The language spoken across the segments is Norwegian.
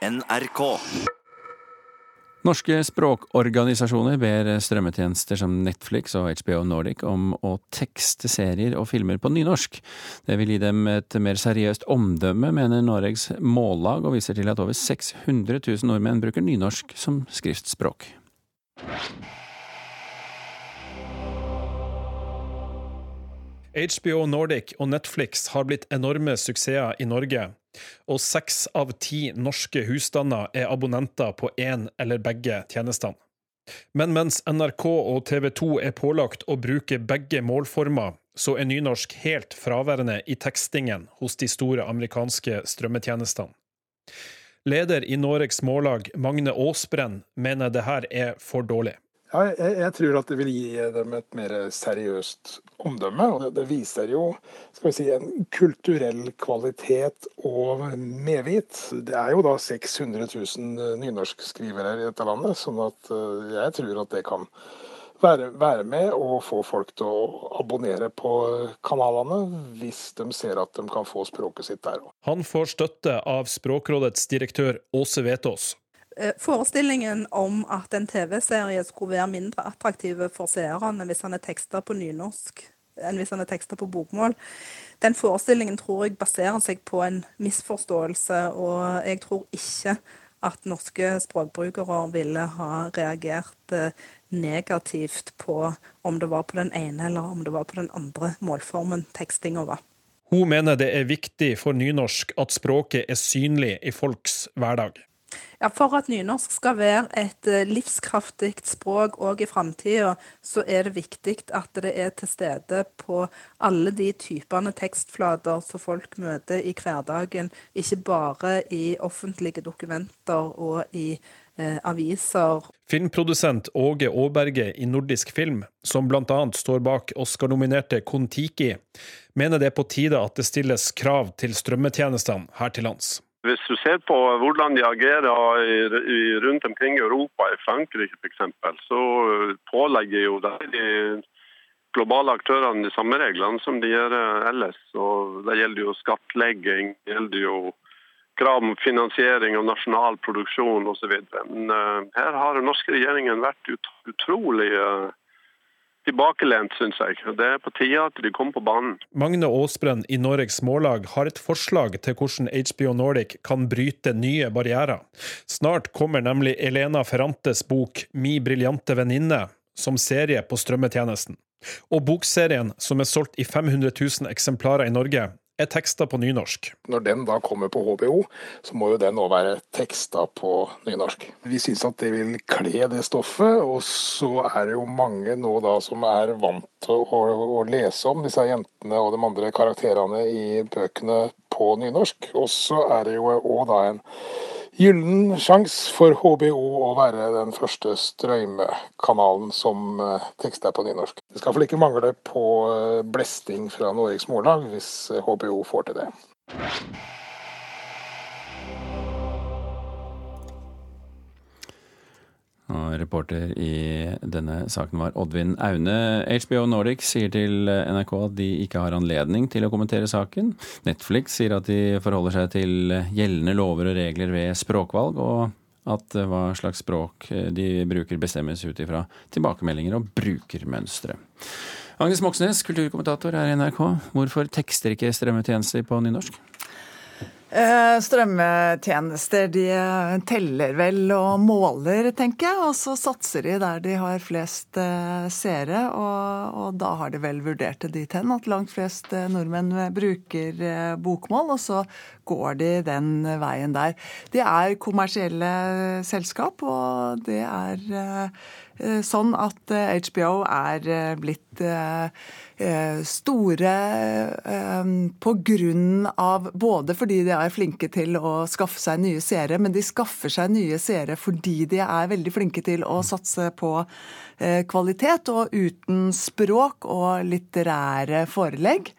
NRK. Norske språkorganisasjoner ber strømmetjenester som Netflix og HBO Nordic om å tekste serier og filmer på nynorsk. Det vil gi dem et mer seriøst omdømme, mener Noregs Mållag, og viser til at over 600 000 nordmenn bruker nynorsk som skriftspråk. HBO Nordic og Netflix har blitt enorme suksesser i Norge, og seks av ti norske husstander er abonnenter på én eller begge tjenestene. Men mens NRK og TV 2 er pålagt å bruke begge målformer, så er nynorsk helt fraværende i tekstingen hos de store amerikanske strømmetjenestene. Leder i Noregs Mållag, Magne Aasbrenn, mener det her er for dårlig. Ja, jeg, jeg, tror at det vil gi dem et mer seriøst omdømme. og Det, viser jo si, en kulturell kvalitet og medvit. Det er jo da 600 000 nynorskskrivere i dette landet, sånn at eh, jeg tror at det kan være, være med og få folk til å abonnere på kanalene, hvis de ser at de kan få språket sitt der òg. Han får støtte av Språkrådets direktør Åse Vetås. Eh, forestillingen om at en TV-serie skulle være mindre attraktiv for seerne hvis han er teksta på nynorsk enn hvis han er teksta på bokmål, den forestillingen tror jeg baserer seg på en misforståelse. Og jeg tror ikke at norske språkbrukere ville ha reagert eh, negativt på om det var på den ene eller om det var på den andre målformen tekstinga var. Hun mener det er viktig for nynorsk at språket er synlig i folks hverdag. Ja, For at nynorsk skal være et eh, livskraftig språk òg i framtida, så er det viktig at det er til stede på alle de typene tekstflater som folk møter i hverdagen. Ikke bare i offentlige dokumenter og i eh, aviser. Filmprodusent Åge Aaberge i Nordisk Film, som bl.a. står bak Oscar-nominerte Kon-Tiki, mener det er på tide at det stilles krav til strømmetjenestene her til lands. Hvis du ser på hvordan de agerer rundt omkring i Europa, i Frankrike f.eks., så pålegger jo de globale aktørene de samme reglene som de gjør ellers. Og det gjelder jo skattlegging, det gjelder jo krav om finansiering av nasjonal produksjon osv. Men uh, her har den norske regjeringen vært ut, utrolig uh, tilbakelent, syns jeg. Det er på tide at de kommer på banen. Magne Aasbrenn i Noregs Mållag har et forslag til hvordan HBO Nordic kan bryte nye barrierer. Snart kommer nemlig Elena Ferrantes bok Mi briljante venninne som serie på strømmetjenesten. Og bokserien, som er solgt i 500 000 eksemplarer i Norge, er teksta på nynorsk. Når den da kommer på HBO, så må jo den òg være teksta på nynorsk. Vi syns at det vil kle det stoffet, og så er det jo mange nå da som er vant til å, å lese om disse jentene og de andre karakterene i bøkene på nynorsk. Og så er det jo òg da en gyllen sjanse for HBO å være den første strømmekanalen som eh, tekster på nynorsk. Det skal iallfall ikke mangle på eh, blesting fra Norges Mållag hvis HBO får til det. Og reporter i denne saken var Oddvin Aune. HBO Nordic sier til NRK at de ikke har anledning til å kommentere saken. Netflix sier at de forholder seg til gjeldende lover og regler ved språkvalg, og at hva slags språk de bruker bestemmes ut ifra tilbakemeldinger og brukermønstre. Agnes Moxnes, kulturkommentator her i NRK. Hvorfor tekster ikke strømmetjenester på nynorsk? Eh, strømmetjenester de teller vel og måler, tenker jeg. Og så satser de der de har flest eh, seere. Og, og, da har de vel vurdert det dit hen at langt flest eh, nordmenn bruker bokmål. Og så går de den veien der. De er kommersielle selskap, og det er sånn at HBO er blitt store på grunn av Både fordi de er flinke til å skaffe seg nye seere, men de skaffer seg nye seere fordi de er veldig flinke til å satse på eh, kvalitet. Og uten språk og litterære forelegg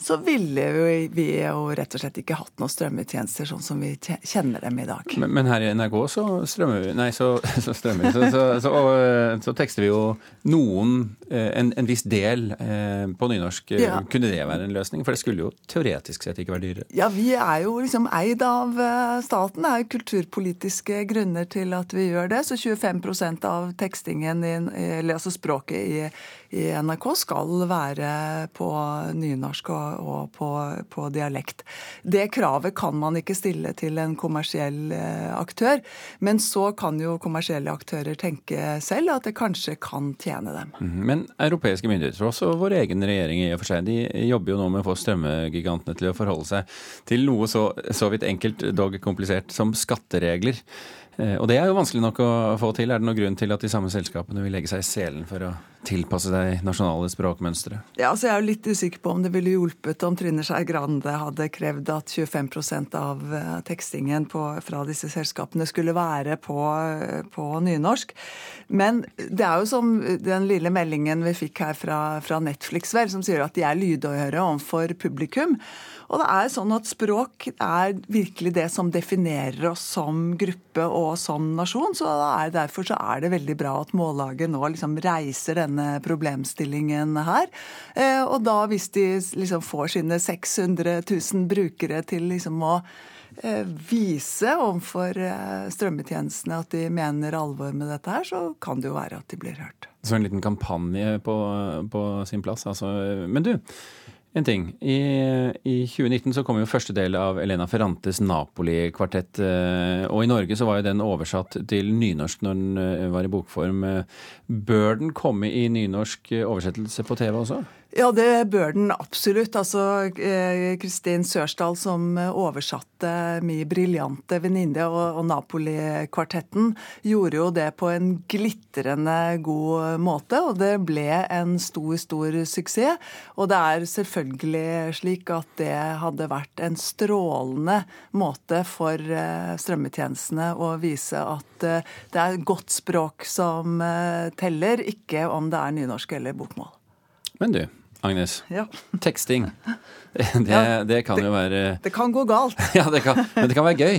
så ville vi, jo rett og slett ikke hatt noen strømmetjenester sånn som vi kjenner dem i dag. Men, men her i NRK så strømmer vi Nei, så, så strømmer vi. Så, så, så, så, tekster vi jo noen eh, En, en viss del eh, på nynorsk. Ja. Kunne det være en løsning? For det skulle jo teoretisk sett ikke være dyrere? Ja, vi er jo liksom eid av eh, staten. Det er jo kulturpolitiske grunner til at vi gjør det. Så 25% av tekstingen, i, eller altså språket i, i NRK, skal være på nynorsk. og og på, på, dialekt. Det kravet kan man ikke stille til en kommersiell eh, aktør. Men så kan jo kommersielle aktører tenke selv at det kanskje kan tjene dem. Mhm. Men europeiske myndigheter, også vår egen regjering i og for seg, de jobber jo nå med å få strømmegigantene til å forholde seg til noe så, så vidt enkelt, dog komplisert, som skatteregler. Eh, og det er jo vanskelig nok å få til. Er det noen grunn til at de samme selskapene vil legge seg i selen for å tilpasse seg nasjonale språkmønstre? Ja, altså Jeg er jo litt usikker på om det ville hjulpet om Trine Skei Grande hadde krevd at 25 av eh, tekstingen på, fra disse selskapene skulle være på, eh, på, nynorsk. Men det er jo som den lille meldingen vi fikk her fra, fra Netflix, vel, som sier at de er lydhøre overfor publikum. Og det er sånn at språk er virkelig det som definerer oss som gruppe og som nasjon. Så er, derfor så er det veldig bra at Mållaget nå liksom reiser denne problemstillingen her. Eh, og da hvis de liksom får sine 600 000 brukere til liksom å eh, vise overfor eh, strømmetjenestene at de mener alvor med dette her, så kan det jo være at de blir hørt. Så en liten kampanje på, på sin plass, altså. Men du, en ting. I, I, 2019 så kom jo første del av Elena Ferrantes Napoli-kvartett. Eh, og i Norge så var jo den oversatt til nynorsk når den eh, var i bokform. Bør den komme i nynorsk oversettelse på TV også? Ja, det bør den absolutt. Altså, eh, Kristin Sørsdal som oversatte Mi briljante venninne og, og Napoli-kvartetten, gjorde jo det på en glitrende god måte, og det ble en stor, stor suksess. Og det er selvfølgelig slik at det hadde vært en strålende måte for eh, strømmetjenestene å vise at eh, det er godt språk som teller, ikke om det er nynorsk eller bokmål. Men du, Agnes. Ja. Teksting. Det, ja, det kan det, jo være Det kan gå galt. Ja, det kan, men det kan være gøy.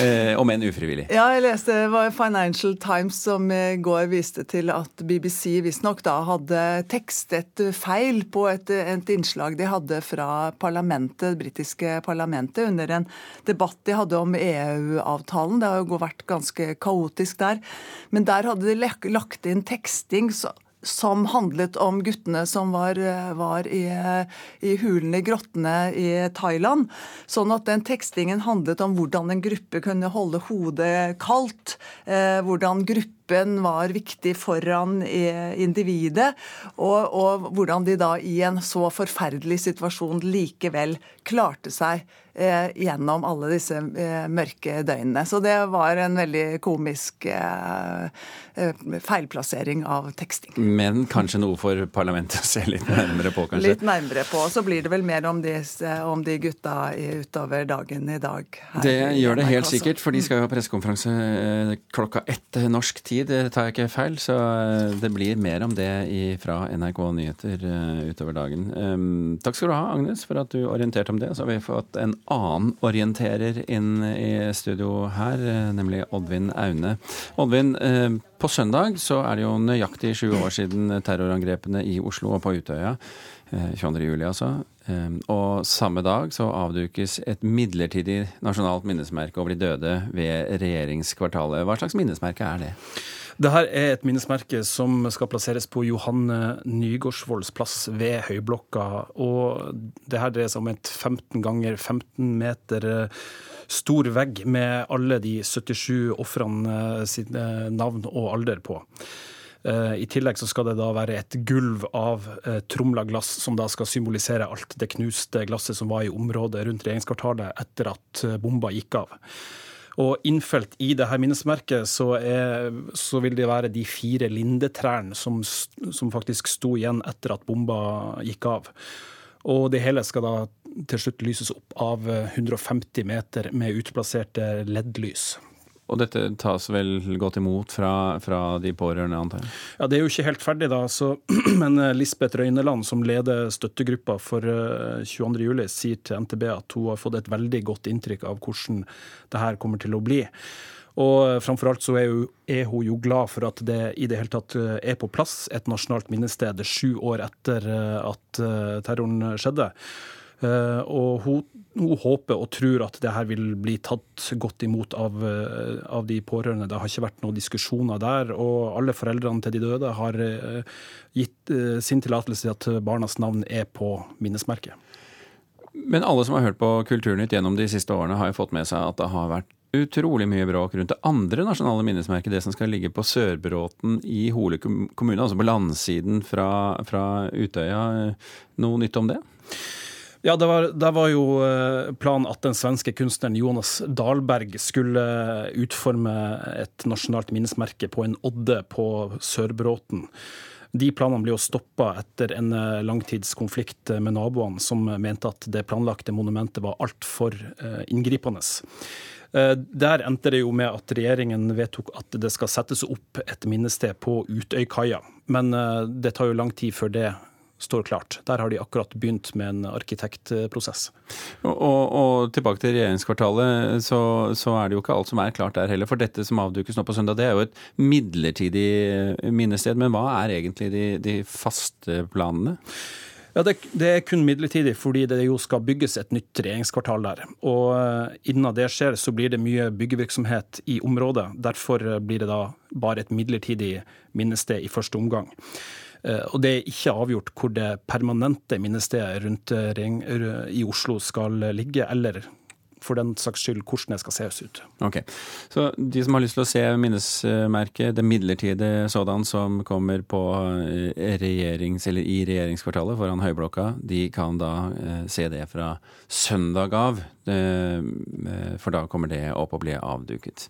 Eh, om enn ufrivillig. Ja, jeg leste det var Financial Times som i går viste til at BBC visstnok da hadde tekstet feil på et, et, innslag de hadde fra parlamentet, det britiske parlamentet under en debatt de hadde om EU-avtalen. Det har jo vært ganske kaotisk der. Men der hadde de lagt inn teksting. så som handlet om guttene som var, var i, i hulene, grottene i Thailand. Sånn at den tekstingen handlet om hvordan en gruppe kunne holde hodet kaldt. Eh, hvordan gruppen var viktig foran individet, og, og hvordan de da i en så forferdelig situasjon likevel klarte seg eh, gjennom alle disse eh, mørke døgnene. Så det var en veldig komisk eh, eh, feilplassering av teksting. Men kanskje noe for parlamentet å se litt nærmere på, kanskje? Litt nærmere på. Så blir det vel mer om de, om de gutta utover dagen i dag. Det gjør det helt sikkert, for de skal jo ha pressekonferanse eh, klokka ett norsk tid, det tar jeg ikke feil. Så eh, det blir mer om det fra NRK Nyheter utover dagen. Takk skal du ha, Agnes, for at du orienterte om det. Så har vi fått en annen orienterer inn i studio her, eh, nemlig Oddvin Aune. Oddvin, eh, på søndag så er det jo nøyaktig sju år siden terrorangrepene i Oslo og på Utøya. 22. Eh, juli, altså. Og samme dag så avdukes et midlertidig nasjonalt minnesmerke over de døde ved regjeringskvartalet. Hva slags minnesmerke er det? Det her er et minnesmerke som skal plasseres på Johanne Nygårdsvolds plass ved Høyblokka. Og det her dreier seg om et 15 ganger 15 meter eh, stor vegg med alle de 77 ofrene eh, sine navn og alder på. Eh, I tillegg så skal det da være et gulv av tromla glass, som da skal symbolisere alt det knuste glasset som var i området rundt regjeringskvartalet etter at bomba gikk av. Og innfelt i det her minnesmerket så, er, så vil det være de fire lindetrærne som, som faktisk sto igjen etter at bomba gikk av. Og det hele skal da til slutt lyses opp av 150 meter med utplasserte LED-lys. Og dette tas vel godt imot fra, fra de pårørende, antar jeg? Ja, Det er jo ikke helt ferdig, da. Så, men Lisbeth Røyneland, som leder støttegruppa for 22.07, sier til NTB at hun har fått et veldig godt inntrykk av hvordan det her kommer til å bli. Og framfor alt så er, hun, er, hun jo glad for at det i det hele tatt eh, er på plass et nasjonalt minnested sju år etter eh, at eh, terroren skjedde. Og hun, hun, håper og tror at det her vil bli tatt godt imot av, av, de pårørende. Det har ikke vært noen diskusjoner der. Og alle foreldrene til de døde har gitt sin tillatelse til at barnas navn er på minnesmerket. Men alle som har hørt på Kulturnytt gjennom de siste årene, har jo fått med seg at det har vært utrolig mye bråk rundt det andre nasjonale minnesmerket, det som skal ligge på Sørbråten i Hole kommune, altså på landsiden fra, fra Utøya. Noe nytt om det? Ja, det var, det var, jo eh, planen at den svenske kunstneren Jonas Dahlberg skulle utforme et nasjonalt minnesmerke på en odde på Sørbråten. De planene ble jo stoppa etter en eh, langtidskonflikt med naboene, som mente at det planlagte monumentet var altfor eh, inngripende. Eh, der endte det jo med at regjeringen vedtok at det skal settes opp et minnested på Utøykaia. Men eh, det tar jo lang tid før det står klart. Der har de akkurat begynt med en arkitektprosess. Og, og, og tilbake til regjeringskvartalet, så, så, er det jo ikke alt som er klart der heller. For dette som avdukes nå på søndag, det er jo et midlertidig minnested. Men hva er egentlig de, de faste planene? Ja, det, det, er kun midlertidig, fordi det jo skal bygges et nytt regjeringskvartal der. Og eh, innen det skjer, så blir det mye byggevirksomhet i området. Derfor eh, blir det da bare et midlertidig minnested i første omgang. Eh, og det er ikke avgjort hvor det permanente minnestedet rundt i Oslo skal ligge, eller for den saks skyld hvordan det skal ses ut. Ok, Så de som har lyst til å se minnesmerket, det midlertidige sådan som kommer på eh, regjerings, eller i regjeringskvartalet foran Høyblokka, de kan da eh, se det fra søndag av. Eh, for da kommer det opp og bli avduket.